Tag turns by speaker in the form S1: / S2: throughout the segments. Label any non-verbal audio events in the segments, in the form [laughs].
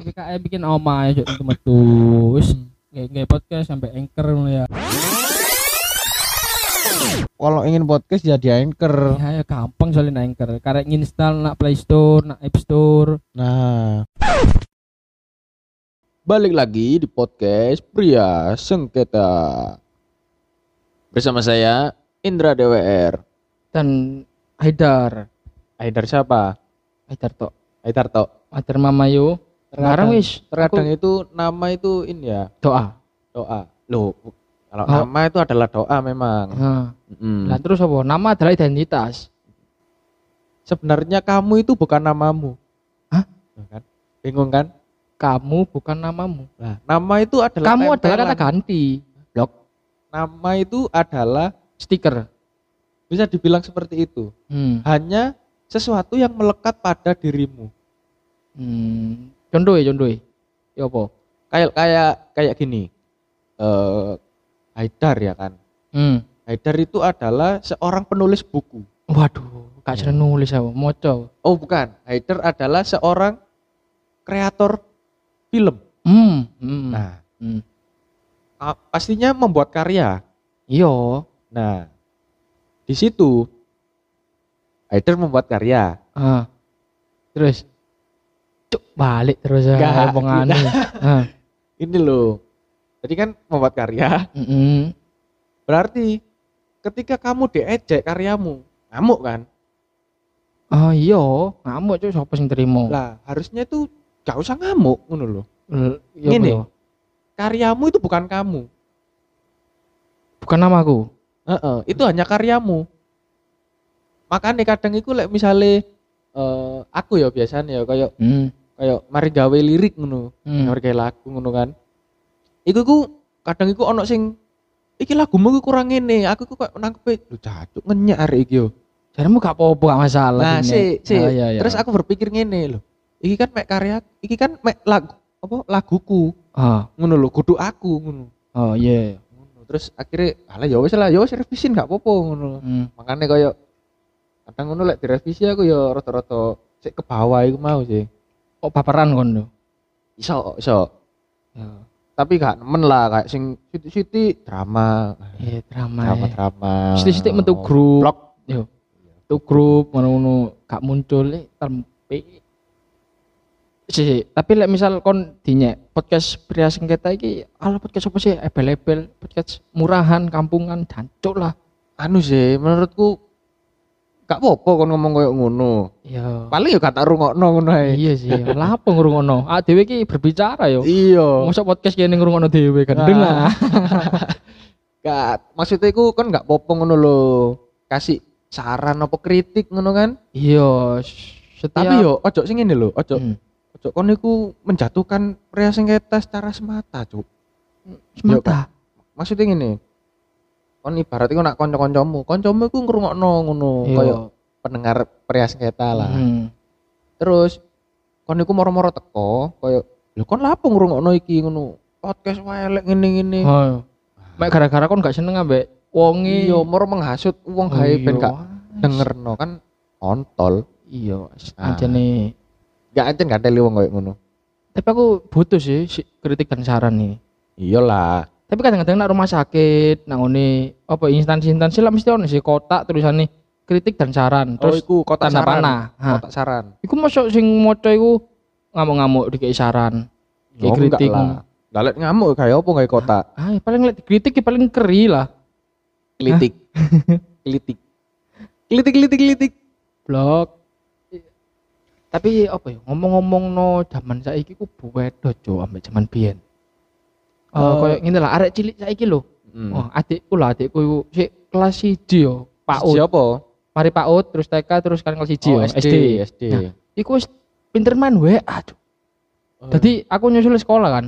S1: PKE bikin oma ya itu metu wis nggak podcast sampai anchor ya
S2: Kalau ingin podcast jadi anchor.
S1: ya, ya gampang soalnya anchor karek nginstal nak Play Store nak App Store
S2: Nah. Balik lagi di podcast Pria Sengketa. Bersama saya Indra DWR.
S1: dan Haidar
S2: Haidar siapa?
S1: Haidar tok
S2: Haidar Tok.
S1: Haidar Mamayo sekarang wis
S2: Terkadang
S1: aku
S2: itu nama itu ini ya,
S1: doa
S2: doa. Loh, kalau
S1: Oh.
S2: nama itu adalah doa memang.
S1: nah,
S2: Mm.
S1: lah terus apa nama adalah identitas
S2: Sebenarnya kamu itu bukan namamu.
S1: Hah?
S2: Kan? Bingung kan?
S1: kamu bukan namamu
S2: Nah, nama itu adalah
S1: kamu adalah kata ganti blok
S2: Nama itu adalah
S1: stiker
S2: bisa dibilang seperti itu.
S1: hmm.
S2: Hanya sesuatu yang melekat pada dirimu.
S1: hmm. contoh ya contoh ya apa
S2: Kayak kayak kayak gini. Eh Haidar ya kan.
S1: hmm.
S2: Haidar itu adalah seorang penulis buku.
S1: waduh gak
S2: Ya.
S1: sering nulis aku moco
S2: Oh, bukan. Haidar adalah seorang kreator film.
S1: hmm. hmm.
S2: Nah,
S1: hmm.
S2: ah, pastinya membuat karya.
S1: iya
S2: Nah, di situ Haidar membuat karya.
S1: ah. terus cuk balik terus ya
S2: Nggak,
S1: omongannya ah.
S2: Ini loh. Jadi kan membuat karya,
S1: mm-mm.
S2: berarti ketika kamu diejek karyamu, ngamuk kan?
S1: oh iya ngamuk cuy siapa sing terima
S2: Lah, harusnya itu gak usah ngamuk ngono loh.
S1: Iya apa?
S2: Karyamu itu bukan kamu.
S1: bukan namaku
S2: Heeh, itu hanya karyamu. Makanya kadang itu lek misale eh, aku ya biasanya ya kayak
S1: hmm.
S2: kayak mari gawe lirik ngono,
S1: Hmm.
S2: mari gawe lagu ngono kan. Iku ku kadang iku ono sing iki lagumu ku kurang ngene, aku ku kok nangkep lu cacuk ngenyek arek iki yo.
S1: Jarimu gak apa-apa gak masalah
S2: Nah,
S1: ini.
S2: si, si.
S1: Oh, iya, iya.
S2: Terus aku berpikir ngene loh. Iki kan mek karya, iki kan mek lagu apa laguku
S1: ah
S2: ngono lho, kudu aku ngono.
S1: oh iya
S2: Ngono. Terus akhirnya alah ya wis lah, ya wis revisin gak apa-apa ngono.
S1: hmm.
S2: Makanya kayak kadang ngono lek direvisi aku ya rata-rata sik ke bawah iku mau sih.
S1: oh paparan kon
S2: Iso, iso.
S1: ya.
S2: Tapi gak nemen lah kayak sing siti-siti drama.
S1: iya drama
S2: Drama
S1: ya.
S2: drama.
S1: Sithik-sithik metu grup.
S2: Blok.
S1: yo tuh grup ngono-ngono gak muncul eh tempe si, si. tapi lek misal kon dinyek podcast pria sengketa iki ala podcast apa sih ebel-ebel podcast murahan kampungan jancuk lah
S2: Anu sih menurutku gak apa-apa kon ngomong koyo ngono.
S1: iya
S2: Paling ya kata rungokno ngono ae.
S1: iya sih lah apa ngrungokno ah dhewe iki berbicara yo
S2: Iya.
S1: masa podcast kene ngrungokno dhewe kan
S2: Nah.
S1: dengar
S2: Gak maksudnya iku kan gak apa-apa ngono lho. Kasih saran apa kritik ngono kan.
S1: iya setiap
S2: Tapi yo ojo sing ngene lho, ojo
S1: Hmm.
S2: Ojo kon iku menjatuhkan pria sengketa secara semata, Cuk.
S1: semata
S2: Maksudnya ngene. Kon ibarat iku nak kanca-kancamu, kancamu iku ngrungokno ngono
S1: Iya.
S2: koyo pendengar pria sengketa lah.
S1: Hmm.
S2: Terus kon iku moro-moro teko koyo lho kon lapo ngrungokno iki ngono. Podcast wae lek ngene-ngene.
S1: oh mek gara-gara kon gak seneng ambek wonge
S2: Iya, moro menghasut wong
S1: Oh,
S2: gawe
S1: iya,
S2: ben gak dengerno kan kontol.
S1: iya
S2: Ah.
S1: aja nih
S2: Gak ancen gak teli wong koyo ngono.
S1: tapi aku butuh sih si- kritik dan saran nih
S2: Iyalah.
S1: tapi kadang-kadang nak rumah sakit nang ngene apa instansi-instansi lah mesti ono sih kotak tulisannya kritik dan saran
S2: Terus
S1: terus
S2: oh, iku kotak saran.
S1: ha
S2: Kotak saran.
S1: iku masuk sing maca iku ngamuk-ngamuk dikei saran
S2: Ya
S1: Kayak
S2: enggak
S1: kritik.
S2: lah. Lek ngamuk kayak apa kayak kotak?
S1: ah paling lek dikritik ya paling keri lah
S2: Klitik. [laughs] Klitik. Klitik klitik klitik.
S1: blok tapi apa ya ngomong-ngomong no zaman saiki ku buwedo jo ambek zaman biyen Eh
S2: Eh.
S1: koyo ngene lah arek cilik saiki lho
S2: Hmm.
S1: oh adikku lah adikku iku sik kelas 1 yo PAUD
S2: Siapa?
S1: mari PAUD terus TK terus kan kelas 1
S2: Oh,
S1: yo
S2: SD. SD.
S1: Nah, iku wis pinter main WA Cuk.
S2: Oh.
S1: Jadi aku nyusul sekolah kan.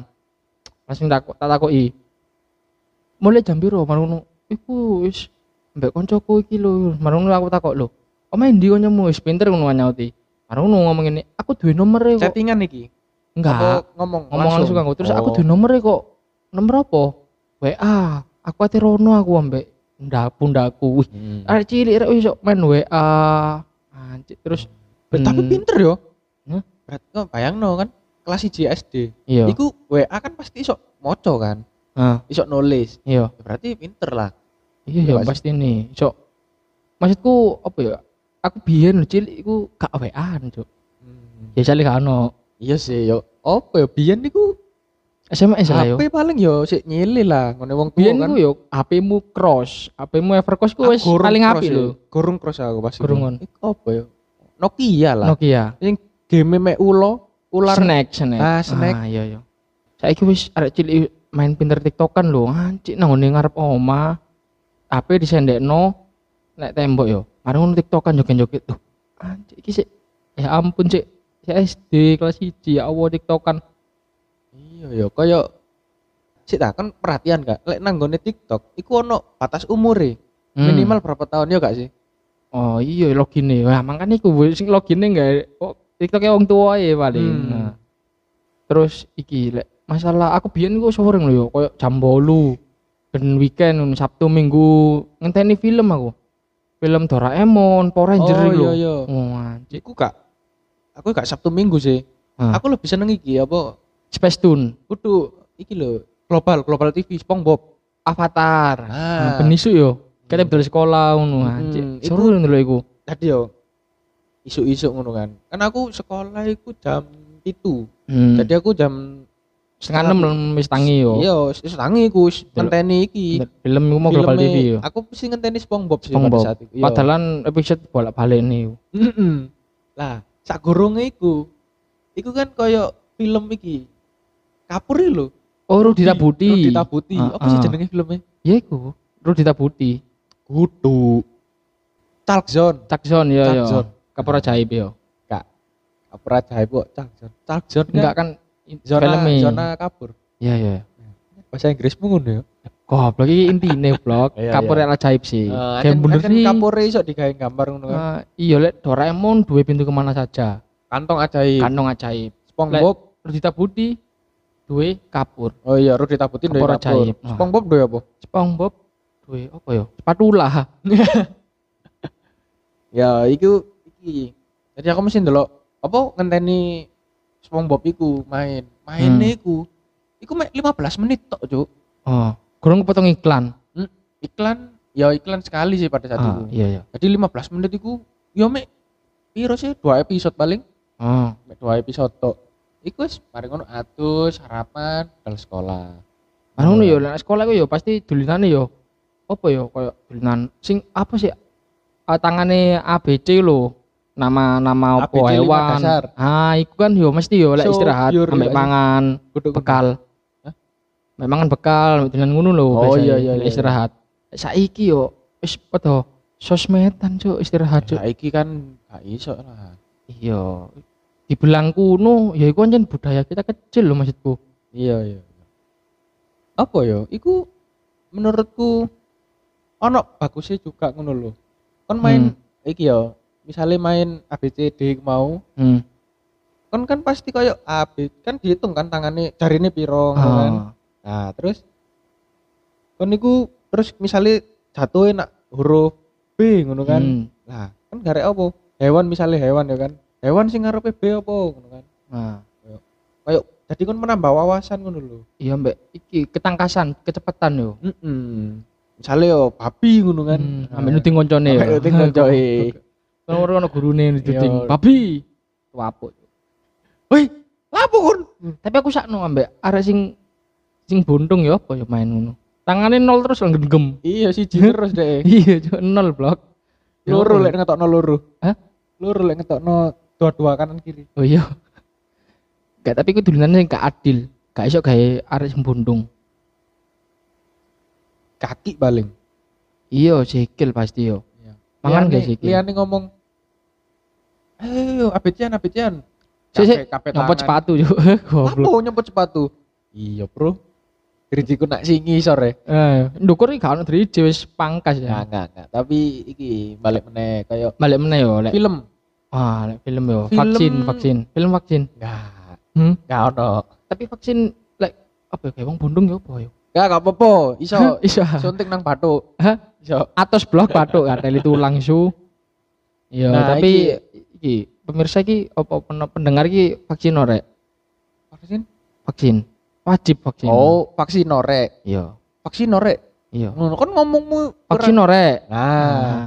S1: Langsung tak tak takoki. Mulai jam piro marung iku wis mbek koncoku iki lho. Marung aku takok lho. Oma endi koncomu wis pinter ngono nyauti. Marung ngomong ini, aku duwe nomere kok.
S2: Chattingan iki.
S1: Enggak.
S2: Ngomong
S1: Ngomong langsung aku. Terus aku
S2: Oh.
S1: duwe nomere kok. Nomor apa? WA. Aku ate rono aku ambek ndak pundaku.
S2: Hmm.
S1: arek cilik rek iso main WA. Anjir, terus
S2: Berarti tapi
S1: Hmm.
S2: pinter yo.
S1: Hah?
S2: Berarti kok bayangno kan kelas 1 SD.
S1: iya.
S2: Iku WA kan pasti iso moco kan.
S1: Ah,
S2: Iso nulis.
S1: iya.
S2: Ya berarti pinter lah.
S1: Iya ya pasti nih. So maksudku apa ya? Aku biyen lho, cilik iku gak WA-an, Cuk.
S2: Hmm.
S1: Ya gak ono.
S2: Iya sih yo. Apa ya biyen niku
S1: SMS lah yo.
S2: HP paling yo sik nyilih lah ngene wong
S1: Biyen
S2: kan.
S1: ku yo HP-mu cross, HP-mu Evercross ku
S2: Aku
S1: wis paling apik
S2: ya.
S1: lho.
S2: Gurung cross aku pas iku.
S1: Gurungan.
S2: Iku apa ya? Nokia lah.
S1: Nokia.
S2: Sing game mek ulo, ular.
S1: Snack, snack.
S2: Ah, snack.
S1: Ah, iya iya. Saiki wis arek cilik main pinter TikTokan lho, anjir nang ngene ngarep oma. HP disendekno nek tembok yo. Mari ngono TikTokan joget-joget tuh. Anjir iki sik ya ampun sik sik SD kelas 1 ya Allah TikTokan.
S2: Iya ya, kaya sik tak kan perhatian gak? Lek nang nggone TikTok iku ono batas umure.
S1: Hmm.
S2: Minimal berapa tahun ya gak sih?
S1: Oh iya login Wah, makanya iku sing login enggak kok TikTok wong tua ya paling.
S2: Hmm.
S1: Nah. Terus iki lek masalah aku biyen iku sering lho yo koyo jam 8 ben weekend Sabtu Minggu ngenteni film aku. Film Doraemon, Power Ranger
S2: oh
S1: lho.
S2: iya iya.
S1: Oh, anjir.
S2: Iku gak aku gak Sabtu Minggu sih.
S1: Ah.
S2: Aku lebih seneng iki apa
S1: Space Tune,
S2: kudu iki lho, global, global TV SpongeBob.
S1: Avatar.
S2: Ah.
S1: Nah, ben isu yo. Kita bedol sekolah ngono
S2: Hmm,
S1: Seru lho iku.
S2: Tadi yo isu-isu ngono kan. Kan aku sekolah iku jam itu.
S1: Hmm.
S2: Jadi aku jam
S1: setengah enam wis tangi yo.
S2: Iya, wis tangi ku wis ngenteni iki.
S1: Film iku mau global TV yo.
S2: Aku mesti ngenteni SpongeBob sih
S1: SpongeBob.
S2: pada saat itu. Iya.
S1: Padahalan episode bolak-balik nih.
S2: Mm-mm. Lah, sak gurunge iku. Iku kan koyo film iki. Kapur iki lho.
S1: Oh, Rudi Tabuti.
S2: Rudi Tabuti.
S1: Ah,
S2: Apa sih
S1: ah.
S2: jenenge filmnya?
S1: Ya iku, Rudi Tabuti.
S2: Kudu. Talk Zone.
S1: Cakson ya ya.
S2: Cakson.
S1: Kapur ajaib ya.
S2: Kak. Kapur ajaib kok Talk Zone. Talk Zone kan
S1: Enggak kan
S2: zona
S1: filmnya.
S2: zona kapur.
S1: Iya iya.
S2: Bahasa Inggrismu ngono ya.
S1: Goblok iki intine blog. [laughs]
S2: Iya,
S1: Kapur
S2: iya.
S1: ajaib sih.
S2: Eh,
S1: Kayak
S2: kan-
S1: bener sih.
S2: kapure iso digawe gambar ngono kan.
S1: Ah, iya lek Doraemon dua pintu ke mana saja.
S2: Kantong ajaib.
S1: Kantong ajaib.
S2: SpongeBob.
S1: Rudi Tabuti duwe kapur.
S2: Oh iya, Rudi Tabuti
S1: Kapur
S2: duwe kapur.
S1: ajaib. Wah.
S2: SpongeBob duwe apa?
S1: SpongeBob duwe apa ya? Spatula. [laughs]
S2: Ya, iku iki. Jadi aku mesti ndelok apa ngenteni SpongeBob iku main. Maine
S1: Hmm.
S2: iku iku mek 15 menit tok, Cuk.
S1: Oh, kurang kepotong iklan.
S2: Iklan ya iklan sekali sih pada saat
S1: Ah,
S2: itu.
S1: iya iya.
S2: Jadi 15 menit iku ya mek piro sih? Dua episode paling.
S1: Oh,
S2: Mek dua episode tok. Iku wis mari ngono atus sarapan dal sekolah.
S1: Anu ngono yo nek sekolah ku yo pasti dolinane yo apa yo koyo dolinan sing apa sih Ah, tangane ABC lho. Nama-nama apa hewan. Ah, iku kan yo mesti yo lek
S2: So,
S1: istirahat ambek mangan bekal.
S2: Hah?
S1: Ambek mangan bekal, dolinan ngono lho
S2: Oh,
S1: biasanya,
S2: iya, iya,
S1: lek
S2: iya.
S1: istirahat. Saiki yo wis padha sosmedan cuk istirahat cuk.
S2: Saiki kan gak iso lah.
S1: Iya. Dibilang kuno ya iku pancen budaya kita kecil lho maksudku.
S2: Iya iya. Apa ya? Iku menurutku ono bagusnya juga ngono lho. Kon main iki ya, misalnya main ABCD mau,
S1: Hmm.
S2: kon kan pasti kayak A B kan dihitung kan tangannya jarine piro ngono kan.
S1: Ah.
S2: Nah, terus kon niku terus misalnya jatuh nak huruf B ngono kan.
S1: Hmm.
S2: Lah, kan garek apa? Hewan misalnya hewan ya kan. Hewan sing ngarepe B apa ngono kan.
S1: Nah.
S2: Kayak jadi kon menambah wawasan ngono lho.
S1: Iya mbak, iki ketangkasan, kecepatan yo.
S2: Mm Misalnya yo babi ngono kan.
S1: Hmm, ambek nuting koncone.
S2: Ambek nuting koncoe. [laughs]
S1: Ora ono gurune nuting
S2: Iya.
S1: babi. Wapuk.
S2: Woi, lapo kon?
S1: Tapi aku sakno ambek arek sing sing buntung ya apa ya main ngono. Tangane nol terus lang genggem.
S2: Iya siji terus deh. [laughs]
S1: Iya, nol blok.
S2: Loro lek ngetokno loro.
S1: Hah?
S2: Loro lek ngetokno dua-dua kanan kiri.
S1: Oh iya. Gak tapi ku dolinane sing gak adil. Gak iso gawe arek sing buntung.
S2: Kaki paling.
S1: Iya, sikil pasti yo. Mangan
S2: Liane-
S1: gak sikil?
S2: Liane ngomong Ayo, abecian, abecian.
S1: Sik nyopot sepatu yo. [laughs] Goblok.
S2: Apa nyempot sepatu? Iya, Bro. Kritiku nak singi sore.
S1: Eh, ndukur iki gak ono driji wis pangkas ya.
S2: enggak, enggak. Tapi iki balik meneh kayak
S1: Balik meneh yo lek.
S2: film.
S1: Ah, lek film yo.
S2: Film-
S1: Vaksin, vaksin. Film vaksin.
S2: Enggak,
S1: Hmm.
S2: enggak ono.
S1: Tapi vaksin lek apa ya kayak wong buntung yo apa yo.
S2: Enggak, enggak apa-apa. Iso
S1: Iso.
S2: suntik nang bathuk.
S1: Hah?
S2: Iso.
S1: Atos blok batuk kateli tulang su. Iya,
S2: Nah,
S1: tapi iki pemirsa iki apa pen- pendengar iki vaksin ora?
S2: Vaksin?
S1: Vaksin. Wajib vaksin.
S2: Oh, vaksin norek.
S1: Iya.
S2: Vaksin norek.
S1: Iya.
S2: Ngono kan ngomongmu
S1: Vaksin ora?
S2: Nah,
S1: Nah,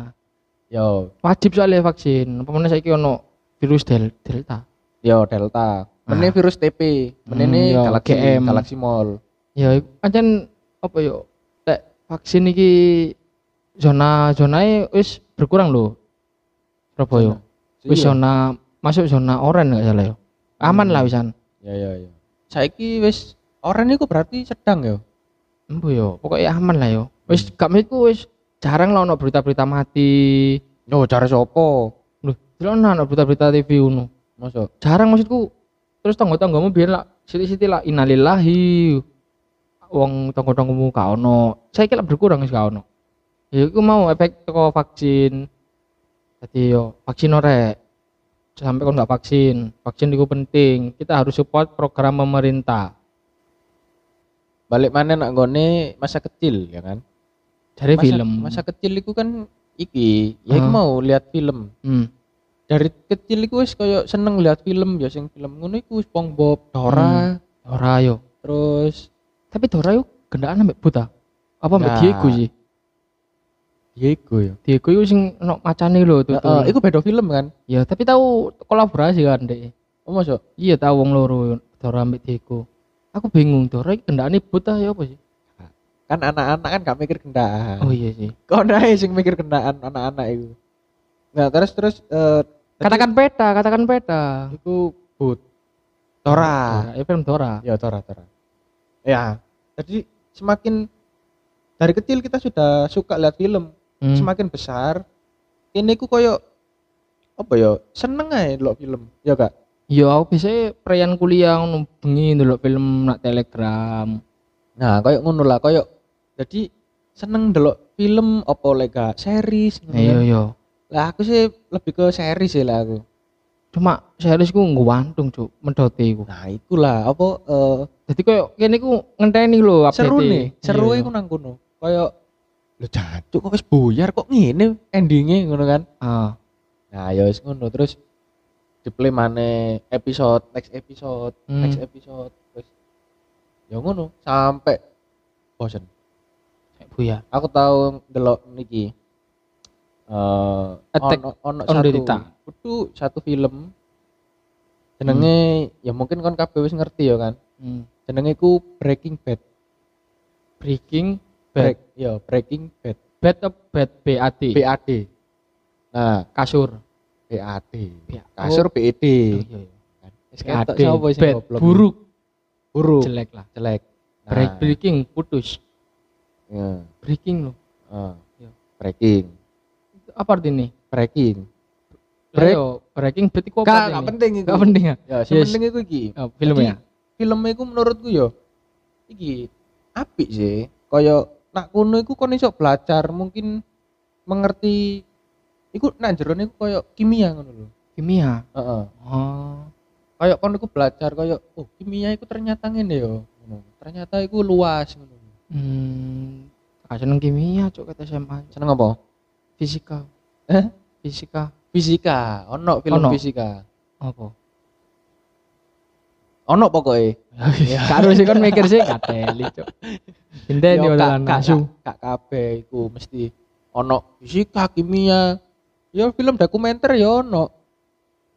S2: yo,
S1: wajib soalnya vaksin. Apa meneh saiki ono virus del delta.
S2: yo delta. Meneh
S1: Ah.
S2: virus TP, meneh
S1: Hmm,
S2: ini
S1: yo,
S2: galaxy,
S1: GM.
S2: galaxy mall.
S1: Ya iku pancen apa yo? Lek vaksin iki zona zonae wis berkurang loh. Surabaya. Wis
S2: Iya.
S1: zona masuk zona oranye enggak salah yo. Aman
S2: Hmm.
S1: lah wisan.
S2: Ya ya ya. Saiki wis orang iku berarti sedang ya.
S1: Embo yo, pokoknya aman lah yo. Wis gak menurutku wis jarang lah ono berita-berita mati.
S2: Yo cara sopo?
S1: Loh, delok ono berita-berita TV ngono.
S2: Masa
S1: Jarang maksudku. Terus tangga-tanggamu biar lah siti-siti lah innalillahi. Wong tangga-tanggamu gak ono. Saya kira berkurang wis gak ono. Ya iku mau efek teko vaksin. Jadi yo vaksin ora sampai kon gak vaksin. Vaksin itu penting. Kita harus support program pemerintah.
S2: balik mana nak gone masa kecil ya kan?
S1: Dari
S2: Masa,
S1: film.
S2: Masa kecil iku kan iki, ya iku
S1: Ah.
S2: mau lihat film.
S1: Hmm.
S2: Dari kecil iku wis koyo seneng lihat film ya sing film ngono iku SpongeBob, Dora,
S1: Dora yo.
S2: terus
S1: Tapi Dora yo gendaan ambek buta. Apa ambek
S2: Nah.
S1: Diego sih?
S2: Diego ya.
S1: Diego yo sing ono macane lho tuh.
S2: Heeh, iku beda film kan?
S1: Ya, tapi tahu kolaborasi kan deh.
S2: Oh masa?
S1: Iya tahu wong loro Dora ambek Diego. Aku bingung Dora iki gendane buta ya apa sih?
S2: Kan anak-anak kan gak mikir kendaan.
S1: Oh iya sih.
S2: Kok ae sing mikir kendaan anak-anak itu. Nah, terus terus eh
S1: Katakan peta, katakan peta.
S2: iku but Dora.
S1: Ya film Dora.
S2: Ya, Dora, Dora. Ya, jadi semakin dari kecil kita sudah suka lihat film,
S1: Hmm.
S2: semakin besar ini ku koyo apa ya seneng aja lo film ya kak
S1: Iya, aku biasanya perayaan kuliah ngono bengi ndelok film nak Telegram.
S2: nah koyo ngono lah koyo jadi seneng delok film apa lega series
S1: Iya,
S2: kan.
S1: iya.
S2: lah aku sih lebih ke series sih lah aku
S1: Cuma series ku ngwantung, Cuk, mendote iku.
S2: nah itulah apa eh,
S1: Jadi koyo kene ku ngenteni lho update.
S2: seru nih seru
S1: Iya.
S2: iku nang kono koyo lo jancuk kok wis buyar kok ngene endingnya ngono kan
S1: Ah,
S2: nah ya wis ngono terus di play mana episode next episode
S1: Hmm.
S2: next episode terus ya ngono sampai bosen
S1: buyar.
S2: aku tahu delok niki eh
S1: Attack
S2: ono ono
S1: on
S2: satu Kudu satu film jenenge ya mungkin kon kabeh wis ngerti ya kan
S1: Hmm.
S2: jenenge ku Breaking Bad
S1: Breaking Bad.
S2: Break, ya Breaking Bad
S1: Bad apa bad BAD?
S2: BAD nah
S1: Kasur.
S2: BAD kasur BED
S1: BAD. Bad. Buruk.
S2: buruk
S1: Jelek lah.
S2: jelek
S1: Break,
S2: Nah,
S1: breaking putus.
S2: ya,
S1: Breaking loh.
S2: ah.
S1: Ya.
S2: breaking
S1: Apa artinya?
S2: breaking
S1: Break.
S2: Break.
S1: breaking berarti kok
S2: gak gak penting itu
S1: Gak penting ya?
S2: ya
S1: Yes.
S2: penting itu iki
S1: Oh, filmnya.
S2: filmnya iku menurutku yo iki apik sih kaya nak kuno iku kon iso belajar mungkin mengerti iku nak jero iku kaya kimia ngono lho
S1: Kimia.
S2: heeh
S1: Oh.
S2: kaya kon iku belajar kaya oh kimia iku ternyata ngene yo ngono ternyata iku luas ngono
S1: Hmm. Gak seneng kimia, cok kata SMA.
S2: seneng apa
S1: Fisika.
S2: Eh?
S1: Fisika.
S2: Fisika ono film
S1: Ono.
S2: fisika
S1: Apa?
S2: ono pokoknya
S1: Karo sih kan mikir sih kateli, [laughs] cok.
S2: Kak- kak-
S1: langsung.
S2: kak kabeh iku mesti ono fisika kimia ya film dokumenter ya ono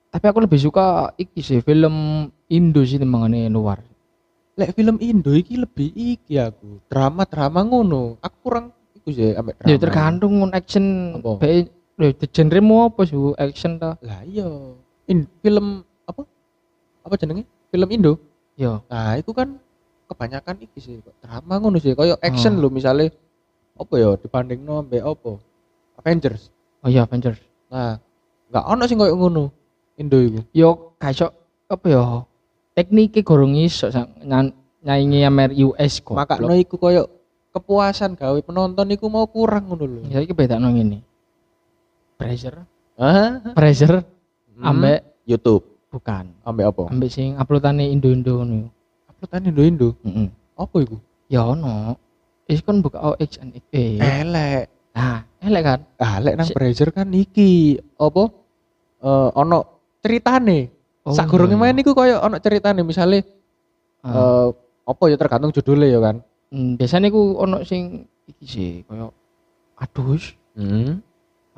S1: Tapi aku lebih suka iki sih film Indo sih timbangane luar.
S2: lek film Indo iki lebih iki aku drama drama ngono aku kurang iku sih ambek drama
S1: Ya tergantung action
S2: Apa?
S1: Lho genre mau apa sih action ta?
S2: lah iya In, film apa apa jenenge film Indo
S1: Yo.
S2: nah itu kan kebanyakan iki sih kok drama ngono sih kayak action
S1: Oh.
S2: lho misalnya apa ya dibanding no ambek apa Avengers
S1: Oh iya Avengers.
S2: nah nggak ono sih kayak ngono Indo itu
S1: Yo kayak apa ya? Tekniknya gorong iso nyan- nyanyi Amer US kok.
S2: makanya iku koyo kepuasan gawe penonton iku mau kurang ngono lho
S1: Ya iki beda nang ngene. Pressure,
S2: Hah?
S1: pressure
S2: Hmm.
S1: ambek
S2: YouTube
S1: bukan.
S2: ambek apa
S1: Ambek sing uploadane Indo-Indo ngono.
S2: uploadan Indo Indo
S1: Heeh.
S2: apa iku
S1: Ya ono. Is kan buka OX and. Eh.
S2: elek
S1: Nah, elek kan?
S2: Ah, lek nang
S1: Si-
S2: Brazzer kan iki apa? Eh ono ceritane.
S1: Oh,
S2: Sak gurunge
S1: iya,
S2: main
S1: iya.
S2: iku koyo ono ceritane misale
S1: Ah.
S2: eh apa ya tergantung judulnya ya kan.
S1: Hmm, biasanya ku ono sing iki sih koyo adus,
S2: Hmm.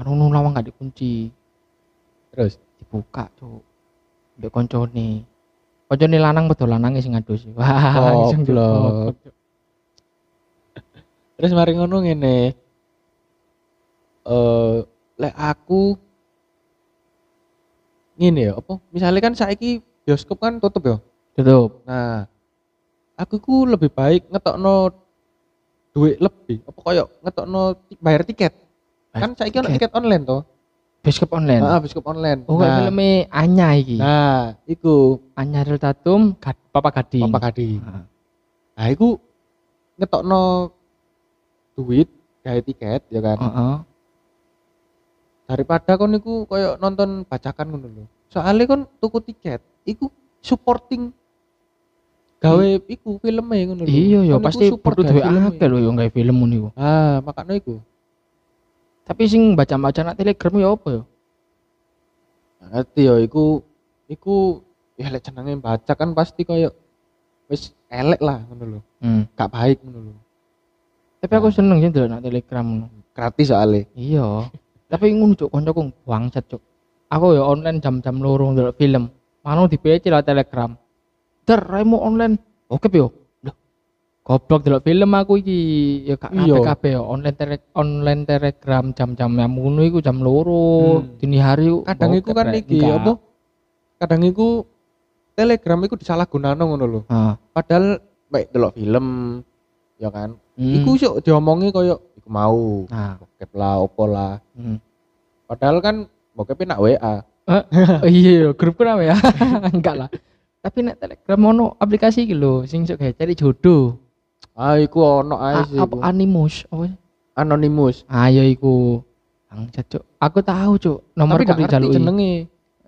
S1: Anu nu lawang gak dikunci,
S2: Terus
S1: dibuka cuk. Mbek koncone. Koncone lanang betul lanange sing adus. Wah, [laughs]
S2: goblok,
S1: Cuk.
S2: terus mari ngono ngene. Eh lek aku ngene ya apa? Misalnya kan saiki bioskop kan tutup ya.
S1: Tutup.
S2: Nah, aku ku lebih baik ngetokno duit lebih apa koyo ngetokno ti- bayar tiket. Kan saiki ono
S1: tiket.
S2: online toh.
S1: Bioskop online.
S2: Heeh, bioskop online.
S1: Oh,
S2: nah,
S1: filmnya Anya iki.
S2: nah, iku
S1: Anya Ril Tatum, Gad- Papa Gading.
S2: Papa Kadi.
S1: Nah,
S2: Nah, iku ngetokno duit gawe tiket ya kan.
S1: Heeh.
S2: Daripada kon iku koyo nonton bacakan ngono lho. Soalnya kon tuku tiket, iku supporting gawe iku filmnya ngono lho.
S1: Iya ya pasti
S2: support filmnya.
S1: akeh lho yo gawe film ngono iku.
S2: Ah, makanya iku.
S1: Tapi sing baca-baca nak Telegram ya apa ya?
S2: Nah, ngerti ya iku iku ya lek jenenge baca kan pasti koyo wis elek lah ngono lho.
S1: Hmm.
S2: Gak baik ngono lho.
S1: Tapi aku seneng sih nak Telegram ngono.
S2: Gratis soalnya.
S1: Iya. Tapi ngono cuk kancaku bangsat cuk. Aku ya online jam-jam loro ndelok film. Manu di PC lah Telegram. Der, raimu online. Oke yo. Goblok delok film aku iki ya gak
S2: Iya.
S1: kabeh-kabeh ya online tele- online Telegram jam-jam yang ngono iku jam loro
S2: Hmm.
S1: dini hari
S2: Kadang iku kan iki apa? Kadang iku Telegram iku disalahgunakno ngono lho.
S1: Ah.
S2: Padahal baik delok film ya kan.
S1: Hmm.
S2: Iku sok diomongi koyo iku mau
S1: nah.
S2: bokep lah opo lah.
S1: Hmm.
S2: Padahal kan bokep nak WA.
S1: Oh iya, grup kenapa ya? [laughs] Enggak lah. Tapi nek Telegram ono aplikasi iki lho sing sok gawe cari jodoh.
S2: Ah iku ono ae sih.
S1: apa. Animus apa?
S2: Anonymous.
S1: Ayo iku. Bangsat, Cuk. Aku tahu, Cuk. Nomor
S2: Tapi gak ngerti
S1: dijaluki.
S2: jenenge.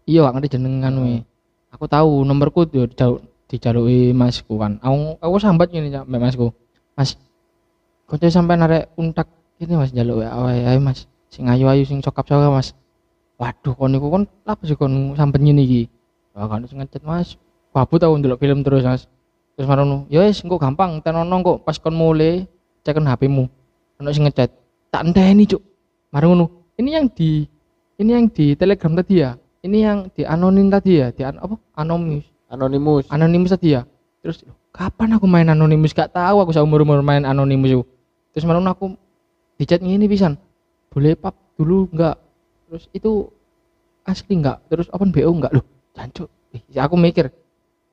S1: Iya, gak ngerti jenengan we. Aku tahu nomorku yo dijaluk dijaluki Masku kan. Aku aku sambat ngene mbak Masku. Mas, konco sampai narek untak ini Mas jaluk ya ae Mas. Sing ayu-ayu sing cokap-cokap Mas. Waduh, kon niku kon apa sih kon sambat ngene iki? Wah, kan sing ngechat Mas. Babu tau ndelok film terus Mas. Terus marono, ya wis engko gampang, tenono kok pas kon mulai ceken HP-mu. Ono sing ngechat. Tak enteni, Cuk. Mari ngono. Ini yang di ini yang di Telegram tadi ya. Ini yang di anonim tadi ya, di an- apa? Anonymous.
S2: Anonymous.
S1: Anonymous tadi ya. Terus "Loh, kapan aku main Anonymous? Gak tahu aku seumur umur main Anonymous itu. Terus malam aku di chat ini pisan. Boleh pap dulu enggak? Terus itu asli enggak? Terus open BO enggak? Loh, jancuk. Aku mikir,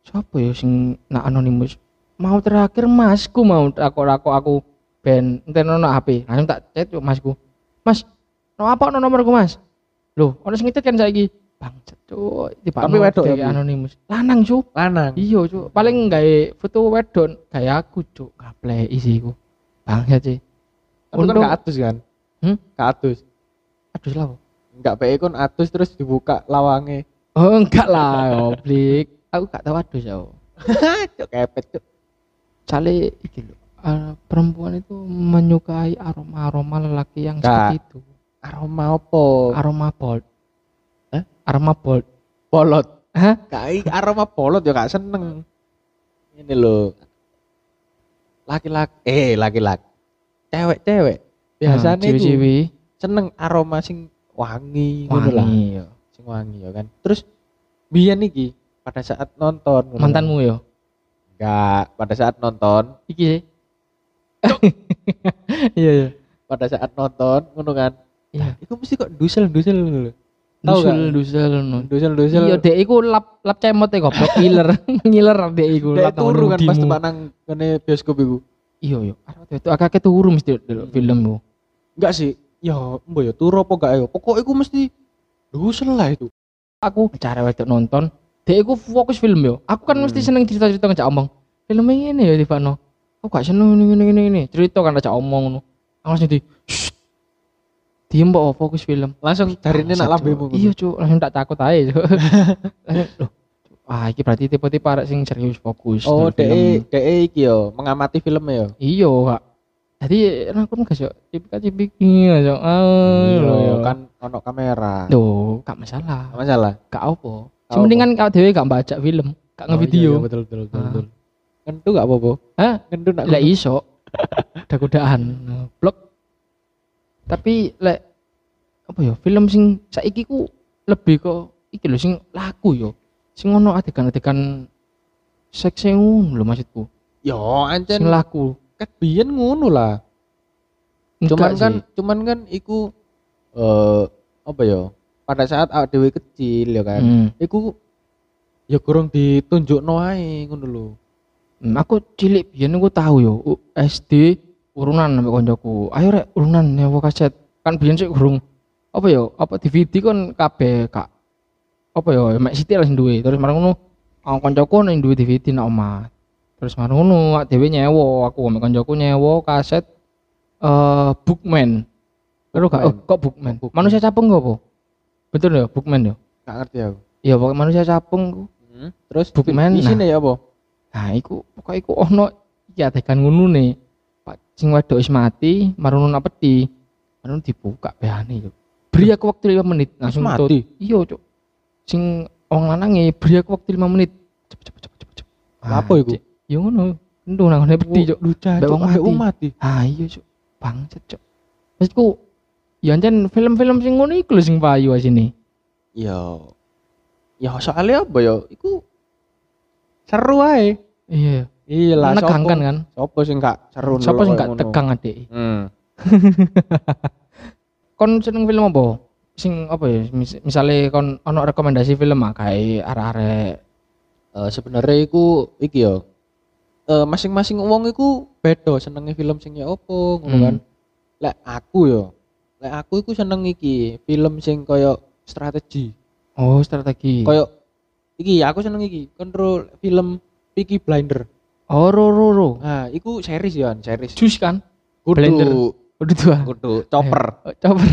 S1: siapa ya sing nak Anonymous? Mau terakhir masku mau aku aku aku ben enten ono HP. Langsung tak chat yuk masku. Mas, no apa no nomorku mas? Loh, ono sing ngechat kan saiki. Bangsat cuk,
S2: Tapi wedok ya, Bi?
S1: Anonymous. Lanang cuk.
S2: Lanang.
S1: Iya, Cuk. Paling gawe foto wedon kayak aku, Cuk. Gaple isi iku. Bangsat sih.
S2: Tapi kan
S1: Untung-
S2: gak atus kan?
S1: Hmm?
S2: Gak atus.
S1: Aduh lah.
S2: Enggak PE kon atus terus dibuka lawange.
S1: Oh, enggak lah, [laughs] goblik. Aku gak tahu adus ya. [laughs]
S2: Cuk kepet cuk.
S1: Cale iki lho. eh, perempuan itu menyukai aroma-aroma lelaki yang
S2: Enggak.
S1: seperti itu.
S2: Aroma opo?
S1: Aroma bold.
S2: Hah?
S1: Aroma bold.
S2: Polot.
S1: Hah?
S2: Kai aroma polot ya gak seneng. Ini loh. Laki-laki eh laki-laki. Cewek-cewek biasanya itu
S1: ciwi-ciwi
S2: seneng aroma sing wangi lah.
S1: wangi ya.
S2: Sing wangi ya kan. Terus biyen iki pada saat nonton.
S1: Mantanmu ya.
S2: enggak pada saat nonton
S1: Iki sih. [laughs] Iya, iya.
S2: pada saat nonton ngono kan
S1: Iya.
S2: itu mesti kok dusel-dusel ngono lho Tahu
S1: Dusel,
S2: gak?
S1: dusel, no.
S2: dusel-dusel
S1: Iya, dek iku lap lap cemot e goblok ngiler. [laughs] ngiler dek iku
S2: Dek
S1: lap
S2: turu kan pas tepak nang kene bioskop iku
S1: Iya, iya. Arep itu akeh turu mesti delok film ku.
S2: enggak sih ya mbok ya turu apa enggak ya pokok iku mesti dusel lah itu
S1: Aku cara wedok nonton, dek iku fokus film yo. Aku kan mesti
S2: Hmm.
S1: seneng cerita-cerita ngejak omong. Filmnya ngene ya Tivano. Aku gak seneng ini ini ini ini. Cerita kan ngejak omong ngono. Aku langsung di. Diem mbok fokus film.
S2: langsung darine nak
S1: Bangsat,
S2: lambemu
S1: Cuk. Iya, Cuk. Langsung tak takut aja, [laughs] loh. Ah, iki berarti tipe-tipe arek sing serius fokus.
S2: oh
S1: film.
S2: dek dek iki yo mengamati filmnya yo
S1: Iya, Kak. Jadi aku kan gak cipika cipiki aja. Ah,
S2: Iya, kan ono kamera.
S1: Loh, gak masalah.
S2: Gak masalah.
S1: Gak apa. Sementing kan kau dewe gak baca film, gak
S2: Oh,
S1: ngevideo.
S2: iya, iya, betul betul betul.
S1: Ah.
S2: betul. Kentu gak apa-apa.
S1: Hah?
S2: Kentu nak
S1: Lek iso. [laughs] Kuda-kudaan. Blok. Tapi lek apa ya film sing saiki ku lebih kok iki lho sing laku yo. Sing ono adegan-adegan seks e ngono lho maksudku.
S2: Yo ancen
S1: Sing laku.
S2: ket biyen ngono lah.
S1: Enggak
S2: Cuman kan cuman kan iku eh apa ya? Pada saat awak dhewe kecil ya kan.
S1: Hmm.
S2: Iku ya kurang ditunjukno ae ngono lho.
S1: Hmm, aku cilik biyen aku tahu yo SD urunan sampe koncoku. Ayo rek urunan nyewa kaset. Kan biyen sih urung apa yo apa DVD kon kabeh kak apa yo mek Siti lah duwe. Terus marang ngono aku koncoku ning duwe DVD nak omah. Terus marang ngono awak dhewe nyewa, aku mek koncoku nyewa kaset eh Bookman. Terus gak oh, kok Bookman?
S2: Bookman.
S1: Manusia capung gak apa? Betul ya Bookman ya?
S2: Gak ngerti aku.
S1: Iya pokoknya manusia capung ku.
S2: Hmm. Terus
S1: Bookman,
S2: isine ya apa?
S1: Nah, iku pokoknya iku ono iki adegan ngono ne. Pak sing wedok wis mati, marono nak peti. Marono dibuka behane yo. Beri aku waktu 5 menit langsung
S2: Wis
S1: tut.
S2: mati?
S1: Iya, Cuk. Sing wong lanange beri aku waktu 5 menit. Cepet cepet cepet cepet. cepet.
S2: Apa iku?
S1: Cik. Ya ngono. Entu nang ngene peti, Cuk.
S2: Lucu
S1: Mbak wong
S2: ambek
S1: mati.
S2: mati.
S1: Ah, iya, Cuk. Bangsat, Cuk. Maksudku ya ancen film-film sing ngono iku lho sing payu asine.
S2: Ya. Ya soalnya apa ya? Iku seru ae.
S1: Iya.
S2: Iya lah,
S1: Menegangkan kan.
S2: Sopo sing gak seru
S1: Siapa sing gak tegang adik?
S2: Hmm. [laughs]
S1: kon seneng film apa? Sing apa ya? Mis misalnya kon ono rekomendasi film ah kayak arek-arek
S2: Eh, sebenarnya iku iki ya. Eh, masing-masing wong iku beda senenge film sing ya opo ngono
S1: Hmm.
S2: kan. Lek aku ya, lek aku iku seneng iki film sing koyo strategi.
S1: oh strategi.
S2: Koyo iki aku seneng iki kontrol film Peaky Blinder.
S1: oh ro ro ro.
S2: Nah, iku series ya, series.
S1: Jus kan?
S2: Kudu,
S1: Blender. Udah tua.
S2: kudu chopper. [laughs]
S1: Oh, coba.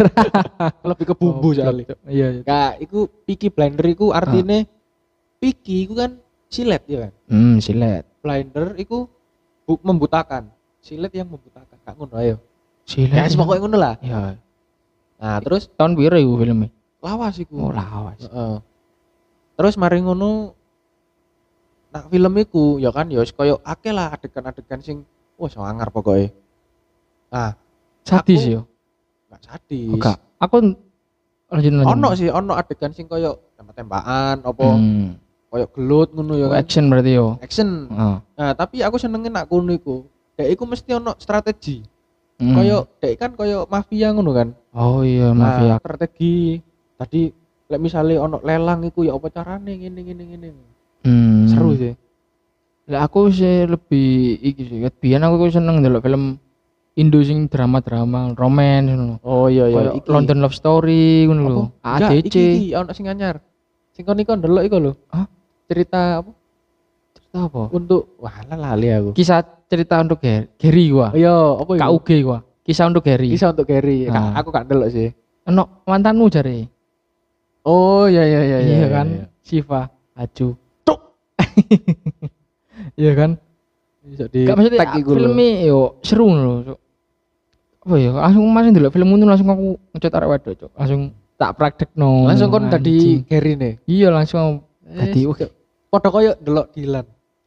S1: [laughs]
S2: Lebih ke bumbu soalnya.
S1: Iya. iya.
S2: Kak, iku Peaky Blinder iku artinya Peaky iku kan silet ya kan.
S1: Hmm, silet.
S2: Blinder iku bu- membutakan. Silet yang membutakan. Kak ngono ayo.
S1: Silet.
S2: Ya, pokoknya ngono lah.
S1: Iya.
S2: Nah, terus
S1: Tahun piro iku filmnya?
S2: lawas iku.
S1: Oh, lawas.
S2: Heeh. Terus mari ngono nak film iku ya kan ya wis koyo akeh lah adegan-adegan sing wah sangar pokoknya. Nah,
S1: Sadis yo.
S2: gak sadis.
S1: Enggak. Aku lanjut lanjut.
S2: Ono sih, ono adegan sing koyo tembak-tembakan apa
S1: Hmm.
S2: koyo gelut ngono ya
S1: Oh,
S2: kan.
S1: action berarti yo.
S2: Action.
S1: Heeh.
S2: Nah, tapi aku senengin nak kono iku. Dek iku mesti ono strategi.
S1: Hmm.
S2: Koyo dek kan koyo mafia ngono kan.
S1: Oh iya,
S2: Nah,
S1: mafia.
S2: strategi. Tadi lek misalnya ono lelang iku ya apa carane ngene ngene ngene.
S1: Hmm.
S2: Seru sih.
S1: Lah aku sih lebih iki sih. Biyen aku seneng ndelok film Indo sing drama-drama, romance ngono.
S2: Oh iya iya iki.
S1: London Love Story ngono lho. ADC.
S2: iki, iki ono sing anyar. Sing kon iku ndelok iku lho.
S1: Hah?
S2: Cerita apa?
S1: Apa?
S2: Untuk wah lah lali aku.
S1: Kisah cerita untuk Gary, gua.
S2: Iya, apa iku?
S1: KUG gua. Kisah untuk Gary.
S2: Bisa untuk Gary. Kak,
S1: Ah.
S2: aku gak ndelok sih.
S1: Ono mantanmu jare.
S2: Oh iya iya iya
S1: Iya kan? Siva, Aju.
S2: Cuk. [laughs]
S1: Iya kan?
S2: Bisa di
S1: Gak maksudnya filmnya yo seru lho. Cuk. Apa ya? Langsung masih ndelok film itu langsung aku ngecat arek wedok, Cuk. Langsung tak praktek no.
S2: Langsung kon tadi Gary nih.
S1: Iya langsung tadi
S2: Eh. Padha koyo ndelok Dilan.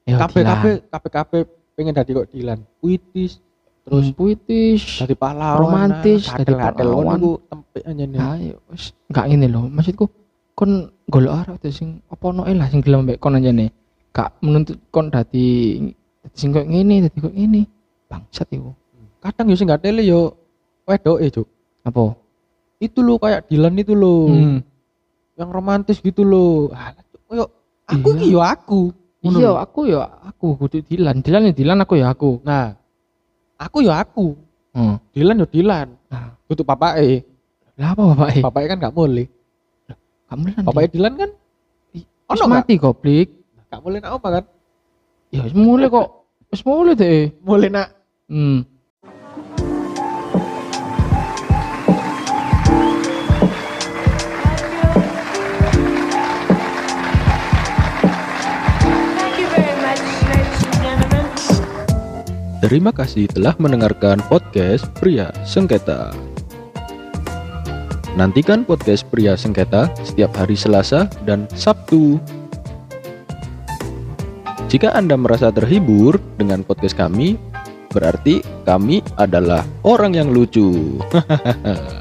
S1: Ya,
S2: Kabeh
S1: Dilan.
S2: kabeh kabeh kabeh pengen dadi kok Dilan. Puitis, terus
S1: terus puitis.
S2: dadi pahlawan.
S1: romantis,
S2: kadel-kadel
S1: pahlawan.
S2: ngono iku tempek aja nih.
S1: Ayo wis gak ngene lho. Maksudku kon golek arek tuh sing apa ono lah sing gelem mbek kon aja nih. Gak menuntut kon dadi sing kok ngene, dadi kok ngene. Bangsat iku.
S2: Kadang yo sing gak tele yo wedoke, Cuk.
S1: Apa?
S2: Itu lo kayak Dilan itu lo.
S1: Hmm.
S2: Yang romantis gitu lo. Ah, koyo aku
S1: Iya.
S2: yo aku.
S1: Iya, aku ya aku kudu Dilan. Dilan ya Dilan aku ya aku.
S2: Nah, aku yo aku.
S1: Hmm.
S2: Dilan yo Dilan.
S1: Nah,
S2: Tutup papake.
S1: lah apa bapak eh?
S2: Papake kan gak boleh.
S1: Kamu lan.
S2: Papake Dilan kan ono gak?
S1: mati goblik.
S2: Gak boleh nak apa kan?
S1: Ya wis mulai kok. Wis mulai deh.
S2: Boleh nak
S1: Hmm.
S2: Terima kasih telah mendengarkan podcast Pria Sengketa. Nantikan podcast Pria Sengketa setiap hari Selasa dan Sabtu. Jika Anda merasa terhibur dengan podcast kami, berarti kami adalah orang yang lucu. Hahaha. [laughs]